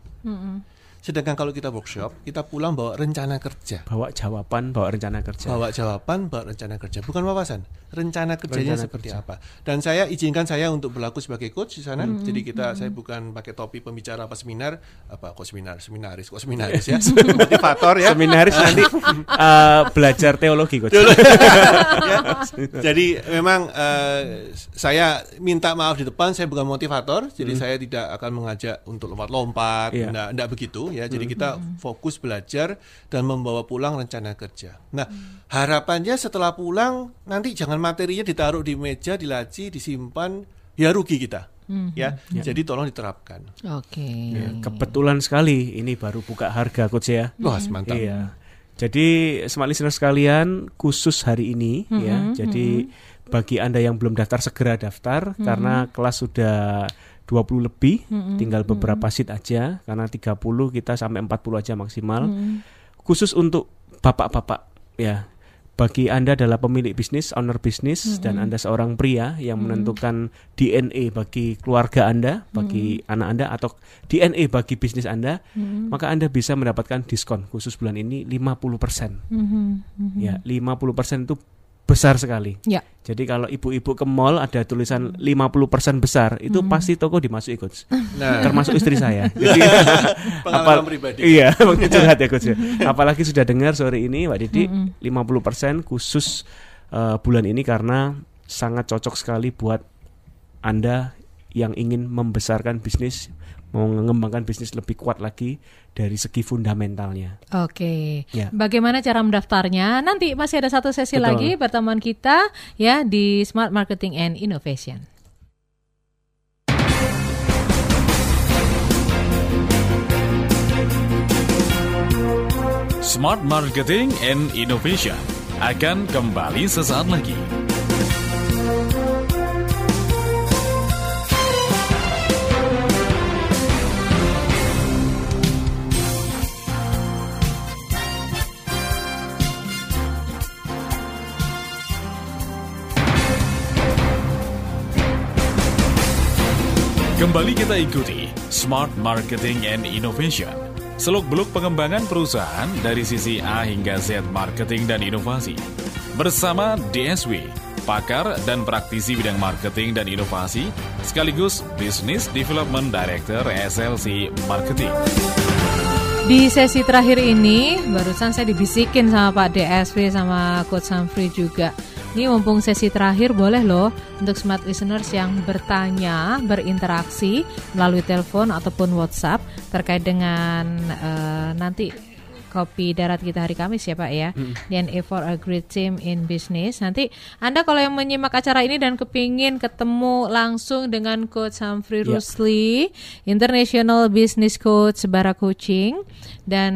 Sedangkan kalau kita workshop kita pulang bawa rencana kerja. Bawa jawaban, bawa rencana kerja. Bawa jawaban, bawa rencana kerja, bukan wawasan. Rencana kerjanya Rencana seperti kerja. apa. Dan saya izinkan saya untuk berlaku sebagai coach di sana. Jadi kita saya bukan pakai topi pembicara apa seminar, apa kok seminar, seminaris, kok seminaris ya. Motivator ya. Seminaris nanti eh, belajar teologi coach. Ya. Jadi memang eh, saya minta maaf di depan saya bukan motivator, jadi saya tidak akan mengajak untuk lompat-lompat, enggak, enggak begitu ya. Jadi kita fokus belajar dan membawa pulang rencana kerja. Nah, harapannya setelah pulang nanti jangan materinya ditaruh di meja, di laci, disimpan, ya rugi kita. Ya. Jadi tolong diterapkan. Oke. Ya, kebetulan sekali ini baru buka harga coach ya. Wah, mantap. Iya. Jadi smart listener sekalian khusus hari ini ya. Jadi bagi Anda yang belum daftar segera daftar karena kelas sudah 20 lebih, tinggal beberapa seat aja karena 30 kita sampai 40 aja maksimal. Khusus untuk bapak-bapak ya. Bagi Anda adalah pemilik bisnis, owner bisnis dan Anda seorang pria yang menentukan DNA bagi keluarga Anda, bagi anak Anda atau DNA bagi bisnis Anda, maka Anda bisa mendapatkan diskon khusus bulan ini 50%. Ya, 50% itu besar sekali. Ya. Jadi kalau ibu-ibu ke mall ada tulisan 50% besar, itu pasti toko dimasuki coach. Nah, Termasuk istri saya. Jadi pengalaman apal- pribadi. Iya, curhat ya coach. ya. Apalagi sudah dengar sore ini Mbak Didi 50% khusus eh, bulan ini karena sangat cocok sekali buat Anda yang ingin membesarkan bisnis, mau mengembangkan bisnis lebih kuat lagi dari segi fundamentalnya. Oke. Ya. Bagaimana cara mendaftarnya? Nanti masih ada satu sesi Betul. lagi pertemuan kita ya di Smart Marketing and Innovation. Smart Marketing and Innovation akan kembali sesaat lagi. Kembali kita ikuti Smart Marketing and Innovation. Seluk-beluk pengembangan perusahaan dari sisi A hingga Z marketing dan inovasi. Bersama DSW, pakar dan praktisi bidang marketing dan inovasi, sekaligus Business Development Director SLC Marketing. Di sesi terakhir ini barusan saya dibisikin sama Pak DSW sama Coach Samfri juga. Ini mumpung sesi terakhir boleh loh untuk smart listeners yang bertanya, berinteraksi melalui telepon ataupun WhatsApp terkait dengan eh, nanti kopi darat kita hari Kamis ya Pak ya. DNA for a Great Team in Business. Nanti Anda kalau yang menyimak acara ini dan kepingin ketemu langsung dengan Coach Humphrey Ya. Rusli International Business Coach Bara Coaching dan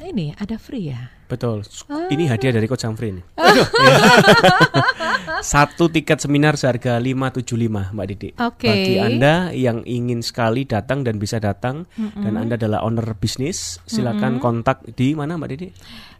ini ada free ya Betul. Ini hadiah dari Coach Samfri ini. Satu tiket seminar seharga 575 Mbak Didi. Oke. Bagi Anda yang ingin sekali datang dan bisa datang dan Anda adalah owner bisnis, silakan kontak di mana Mbak Didi?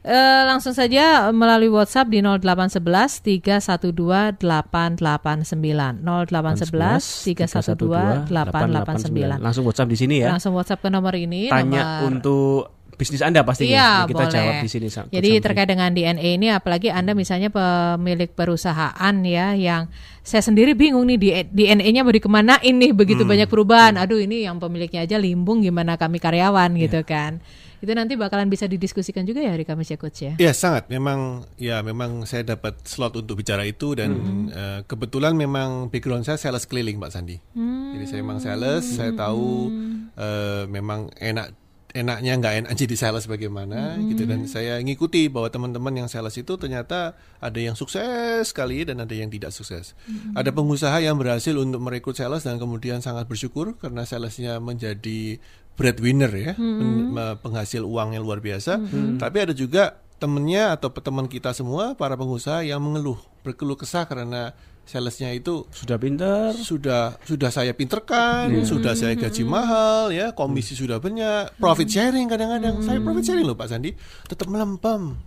Eh, langsung saja melalui WhatsApp di 0811 312 889 0811 312 889 Langsung WhatsApp di sini ya. Langsung WhatsApp ke nomor ini Tanya nomor untuk bisnis Anda pastinya. Iya, kita boleh. jawab di sini. Coach Jadi terkait dengan DNA ini, apalagi Anda misalnya pemilik perusahaan ya, yang saya sendiri bingung nih di DNA-nya mau dikemanain nih, begitu Hmm. banyak perubahan. Aduh ini yang pemiliknya aja limbung, gimana kami karyawan Iya. gitu kan. Itu nanti bakalan bisa didiskusikan juga ya hari Kamis ya Coach ya. Ya sangat, memang ya memang saya dapat slot untuk bicara itu dan eh, kebetulan memang background saya sales keliling Mbak Sandi. Jadi saya memang sales, saya tahu eh, memang enak enaknya nggak enak jadi sales bagaimana gitu. Dan saya ngikuti bahwa teman-teman yang sales itu ternyata ada yang sukses sekali dan ada yang tidak sukses. Ada pengusaha yang berhasil untuk merekrut sales dan kemudian sangat bersyukur karena salesnya menjadi breadwinner ya, me- penghasil uang yang luar biasa. Tapi ada juga temennya atau teman kita semua para pengusaha yang mengeluh, berkeluh kesah karena salesnya itu Sudah pinter. sudah sudah saya pinterkan, Iya. sudah saya gaji mahal, ya komisi sudah banyak, profit sharing kadang-kadang saya profit sharing loh Pak Sandi, tetap melempem.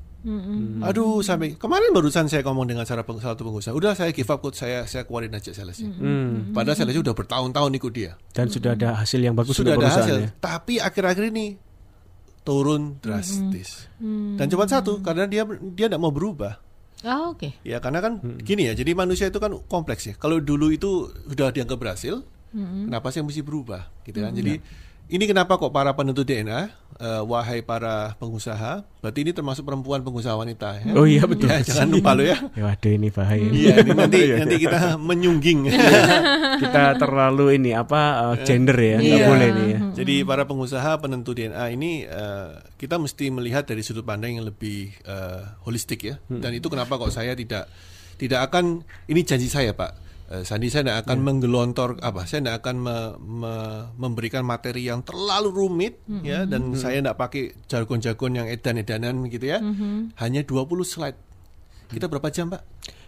Aduh sampai kemarin barusan saya ngomong dengan salah peng- salah satu pengusaha, udah saya give up coach saya saya keluarin aja salesnya. Hmm. Padahal salesnya udah bertahun-tahun ikut dia, Dan sudah ada hasil yang bagus sudah ada hasil, ya. tapi akhir-akhir ini turun drastis. Dan cuma satu karena dia dia tidak mau berubah. Ah, oke. Ya karena kan gini ya, jadi manusia itu kan kompleks ya. Kalau dulu itu sudah dianggap berhasil, kenapa sih mesti berubah, gitu kan? Jadi ini kenapa kok para penentu DNA, eh, wahai para pengusaha, berarti ini termasuk perempuan pengusaha wanita ya? Oh iya betul. Ya, jangan lupa lo ya. Ya waduh ini bahaya. Iya, ini nanti nanti kita menyungging. Kita terlalu ini apa uh, gender ya, nggak Iya. boleh nih ya. Jadi para pengusaha penentu DNA ini eh, kita mesti melihat dari sudut pandang yang lebih eh, holistik ya. Dan itu kenapa kok saya tidak tidak akan ini janji saya Pak. Eh, Sandi saya tidak akan menggelontor apa saya tidak akan me- me- memberikan materi yang terlalu rumit ya dan saya tidak pakai jargon-jargon yang edan-edanan gitu ya hanya 20 slide kita berapa jam Pak?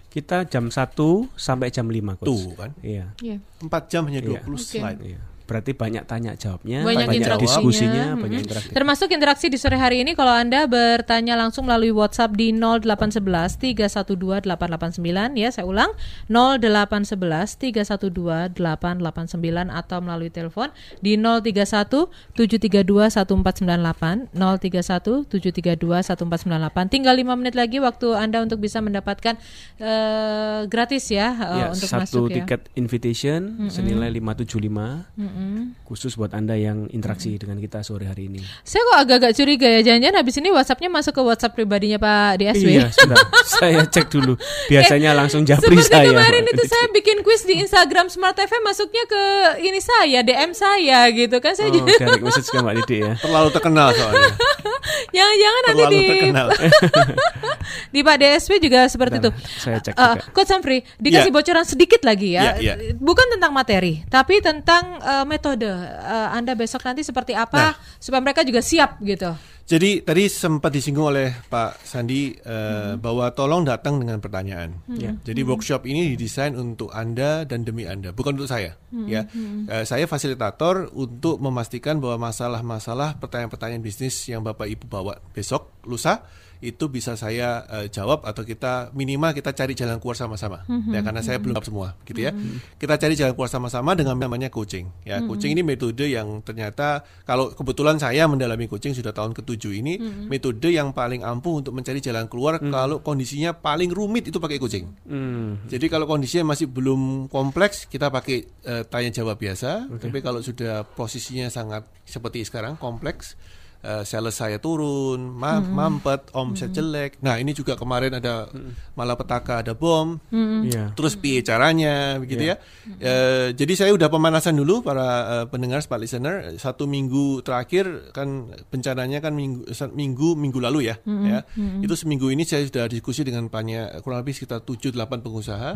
Kita jam 1 sampai jam 5 coach. Tuh kan Iya. Iya. 4 jam hanya 20 Iya. slide Iya. Berarti banyak tanya jawabnya, Banyak banyak, interaksinya. diskusinya, Mm-mm. banyak interaksi. Termasuk interaksi di sore hari ini kalau Anda bertanya langsung melalui WhatsApp di 0811 312 889 ya saya ulang 0811 312 889 atau melalui telepon di 031 732 1498 031 732 1498 tinggal 5 menit lagi waktu Anda untuk bisa mendapatkan eh, gratis ya, eh, Ya, untuk satu masuk ya. tiket invitation senilai 575 Mm-mm. khusus buat Anda yang interaksi dengan kita sore hari ini. Saya kok agak-agak curiga ya, jangan-jangan habis ini WhatsAppnya masuk ke WhatsApp pribadinya Pak DSW. Iya, sudah. saya cek dulu. Biasanya langsung japri Seperti saya. kemarin itu saya bikin kuis di Instagram Smart FM masuknya ke ini saya, DM saya gitu kan saya Oh, juga direct message ke Mbak Didi ya. terlalu terkenal soalnya jangan-jangan nanti di terkenal di Pak DSW juga seperti itu. Saya cek Eh, juga. Coach Samfri, dikasih Iya. bocoran sedikit lagi ya. Iya, iya. Bukan tentang materi, tapi tentang eh, metode. Eh, anda besok nanti seperti apa Nah. supaya mereka juga siap gitu. Jadi tadi sempat disinggung oleh Pak Sandi eh, bahwa tolong datang dengan pertanyaan. Ya. Jadi workshop ini didesain untuk Anda dan demi Anda, bukan untuk saya. Ya, Eh, saya fasilitator untuk memastikan bahwa masalah-masalah pertanyaan-pertanyaan bisnis yang Bapak Ibu bawa besok, lusa itu bisa saya eh, jawab atau kita minimal kita cari jalan keluar sama-sama. Ya karena saya belum jawab semua, gitu ya. Kita cari jalan keluar sama-sama dengan namanya coaching. Ya, coaching ini metode yang ternyata kalau kebetulan saya mendalami coaching sudah tahun ketujuh ini, metode yang paling ampuh untuk mencari jalan keluar kalau kondisinya paling rumit itu pakai coaching. Hmm. Jadi kalau kondisinya masih belum kompleks, kita pakai eh, tanya jawab biasa. Tapi kalau sudah posisinya sangat seperti sekarang kompleks, eh, sales saya turun, ma- mampet, omset jelek. Nah ini juga kemarin ada malapetaka, ada bom. Iya. Terus piye caranya, begitu ya? Eh, jadi saya udah pemanasan dulu para eh, pendengar, smart listener. Satu minggu terakhir kan bencananya kan minggu minggu minggu lalu ya, ya. Itu seminggu ini saya sudah diskusi dengan banyak kurang lebih sekitar 7-8 pengusaha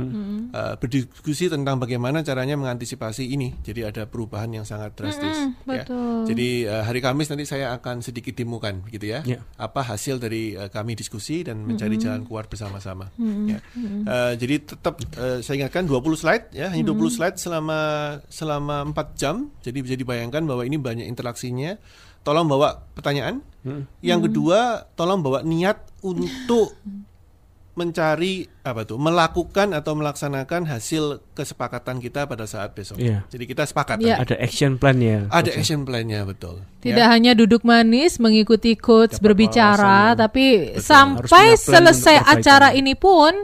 eh, berdiskusi tentang bagaimana caranya mengantisipasi ini. Jadi ada perubahan yang sangat drastis. ya. betul. Jadi eh, hari Kamis nanti saya akan sedikit demokan, gitu ya. Ya. Apa hasil dari eh, kami diskusi dan mencari jalan keluar bersama-sama. Ya. Eh, jadi tetap eh, saya ingatkan 20 slide ya, hanya 20 slide selama selama 4 jam. Jadi bisa dibayangkan bahwa ini banyak interaksinya. Tolong bawa pertanyaan. Yang kedua, tolong bawa niat untuk mencari apa tuh, melakukan atau melaksanakan hasil kesepakatan kita pada saat besok. Iya. Jadi kita sepakat. Iya. Ada action plan ya. Ada action plan-nya betul. Tidak Ya. hanya duduk manis mengikuti coach Dapat berbicara, wawasan, ya. tapi Harus sampai selesai acara ini pun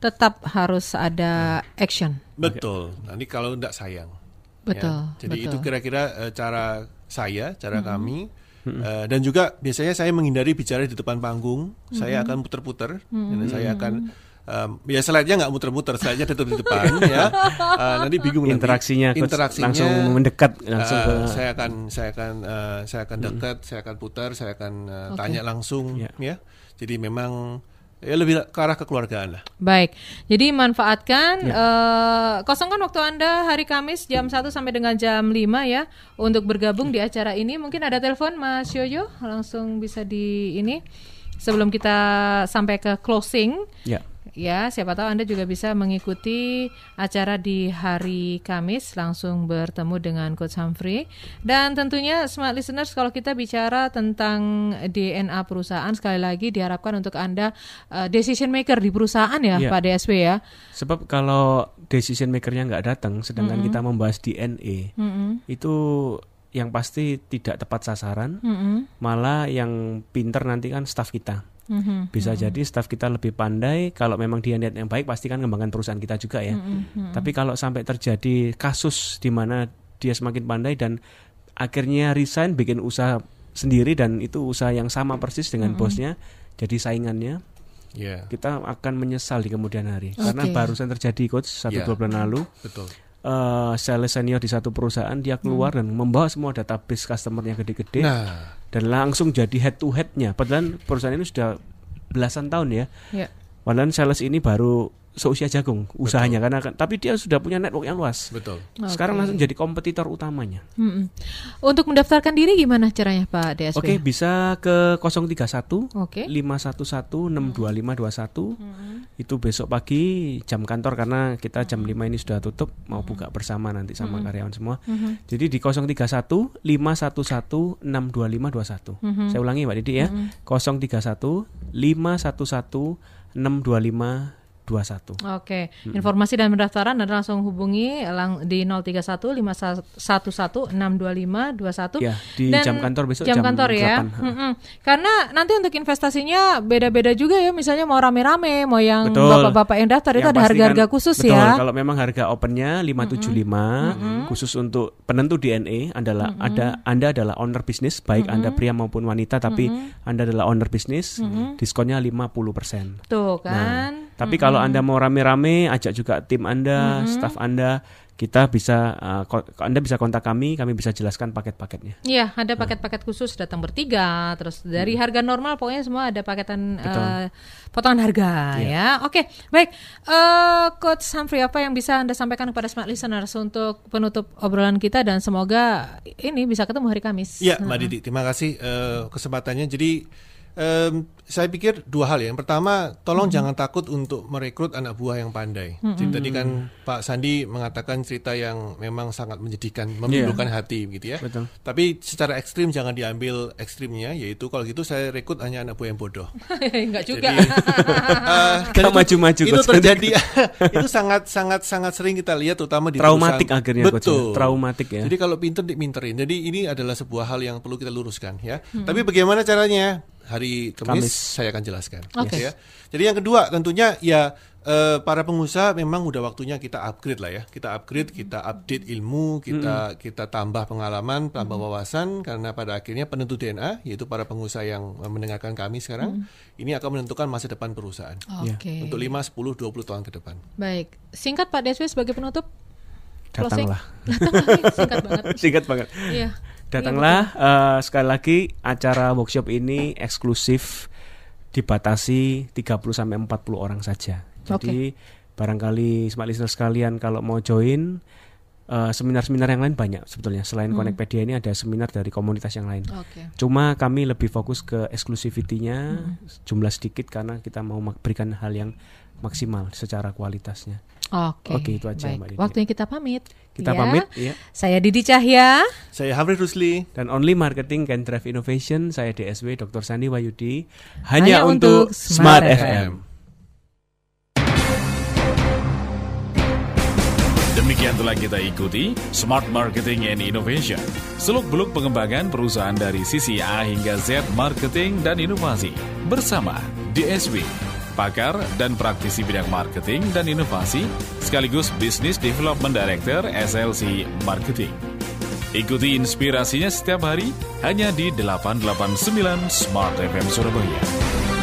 tetap harus ada action. Betul. Nanti kalau enggak sayang. Betul. Ya. Jadi betul. itu kira-kira eh, cara saya, cara kami. Eh, dan juga biasanya saya menghindari bicara di depan panggung. Saya akan puter-puter. Dan saya akan em, ya slide-nya nggak muter-muter, slide-nya tetap di depan ya. Eh, nanti bingung nanti. Interaksinya, coach, interaksinya langsung mendekat langsung eh, ke saya akan saya akan eh, saya akan dekat, saya akan putar, saya akan eh, Oke. tanya langsung Ya. ya. Jadi memang ya lebih ke arah kekeluargaan lah. Baik, jadi manfaatkan Ya. eh, kosongkan waktu Anda hari Kamis jam 1 sampai dengan jam 5 ya untuk bergabung di acara ini. Mungkin ada telepon Mas Yoyo langsung bisa di ini sebelum kita sampai ke closing. ya. Ya. Siapa tahu Anda juga bisa mengikuti acara di hari Kamis langsung bertemu dengan Coach Humphrey. Dan tentunya smart listeners kalau kita bicara tentang DNA perusahaan sekali lagi diharapkan untuk Anda uh, decision maker di perusahaan ya, Iya. Pak DSW ya. Sebab kalau decision makernya nggak datang, sedangkan kita membahas DNA, Mm-mm. itu yang pasti tidak tepat sasaran, Mm-mm. malah yang pinter nanti kan staff kita. Mhm. Bisa jadi staff kita lebih pandai, kalau memang dia niat yang baik pasti kan ngembangkan perusahaan kita juga ya. Tapi kalau sampai terjadi kasus di mana dia semakin pandai dan akhirnya resign bikin usaha sendiri dan itu usaha yang sama persis dengan bosnya, jadi saingannya, Ya, kita akan menyesal di kemudian hari. Karena Oke. barusan terjadi coach satu Ya. dua bulan lalu, betul. eh sales senior di satu perusahaan dia keluar dan membawa semua database customernya gede-gede Nah, dan langsung jadi head to headnya. Padahal perusahaan ini sudah belasan tahun ya. Ya. Padahal sales ini baru seusia jagung usahanya karena kan- tapi dia sudah punya network yang luas. betul. Sekarang Oke. langsung jadi kompetitor utamanya. Mm-mm. Untuk mendaftarkan diri gimana caranya Pak DSW? Oke, bisa ke 031 Oke. 511 62521. Itu besok pagi jam kantor karena kita jam 5 ini sudah tutup mau buka bersama nanti sama karyawan semua. Jadi di 031 511 62521. Saya ulangi Mbak Didi ya. 031 511 62521. Oke, informasi dan pendaftaran Anda langsung hubungi lang di 031 511 625 21 Ya, di jam kantor besok jam jam kantor ya. 8. Mm-mm. Karena nanti untuk investasinya beda-beda juga ya, misalnya mau rame-rame, mau yang bapak-bapak yang daftar itu Yang ada pasti harga-harga kan- khusus betul, ya. Kalau memang harga opennya 575 khusus untuk penentu DNA adalah ada Anda adalah owner bisnis baik Anda pria maupun wanita tapi Anda adalah owner bisnis diskonnya 50%. Tuh kan. Tapi kalau Anda mau rame-rame ajak juga tim Anda, staff Anda, kita bisa uh, Anda bisa kontak kami, kami bisa jelaskan paket-paketnya. Iya, ada paket-paket khusus datang bertiga, terus dari harga normal pokoknya semua ada paketan eh, potongan harga ya. Oke, baik. Eh Coach Humphrey apa yang bisa Anda sampaikan kepada smart listeners untuk penutup obrolan kita dan semoga ini bisa ketemu hari Kamis. Ya, Mbak Didi, terima kasih eh, kesempatannya. Jadi em, saya pikir dua hal ya. Yang pertama, tolong jangan takut untuk merekrut anak buah yang pandai. Jadi tadi kan Pak Sandi mengatakan cerita yang memang sangat menyedihkan, memilukan hati gitu ya. Betul. Tapi secara ekstrim jangan diambil ekstrimnya, yaitu kalau gitu saya rekrut hanya anak buah yang bodoh. Enggak juga. Jadi, eh, dan Nggak itu- maju-maju, Itu terjadi. itu sangat sangat sangat sering kita lihat, terutama di Traumatik perusahaan. akhirnya, Coach, ya. Betul. Traumatik ya. Jadi kalau pinter diminterin. Jadi ini adalah sebuah hal yang perlu kita luruskan ya. Tapi bagaimana caranya? Hari Kamis, Kamis. saya akan jelaskan. Oke. Ya. Jadi yang kedua tentunya ya eh, para pengusaha memang udah waktunya kita upgrade lah ya. Kita upgrade, kita update ilmu, kita kita tambah pengalaman, tambah wawasan karena pada akhirnya penentu DNA yaitu para pengusaha yang mendengarkan kami sekarang ini akan menentukan masa depan perusahaan. Oke. Untuk 5, 10, 20 tahun ke depan. Baik. Singkat Pak Deswi sebagai penutup. Datanglah. Datanglah. Singkat banget. Singkat banget. Iya. Datanglah eh, sekali lagi acara workshop ini eksklusif dibatasi 30 sampai 40 orang saja. Jadi barangkali smart listener sekalian kalau mau join eh, seminar-seminar yang lain banyak sebetulnya. Selain Connectpedia ini ada seminar dari komunitas yang lain. Oke. Cuma kami lebih fokus ke eksklusivitinya jumlah sedikit karena kita mau berikan hal yang maksimal secara kualitasnya. Oke. Oke, itu aja, Baik. Mbak Didi. Waktunya kita pamit. Kita Ya. pamit ya. Saya Didi Cahya. Saya Hamri Rusli. Dan Only Marketing Can Drive Innovation, saya DSW Dr. Sandi Wayudi, Hanya hanya, untuk untuk Smart Smart FM. FM. Demikian telah kita ikuti Smart Marketing and Innovation. Seluk-beluk pengembangan perusahaan dari sisi A hingga Z marketing dan inovasi bersama DSW, pakar dan praktisi bidang marketing dan inovasi sekaligus Business Development Director SLC Marketing. Ikuti inspirasinya setiap hari hanya di 889 Smart FM Surabaya.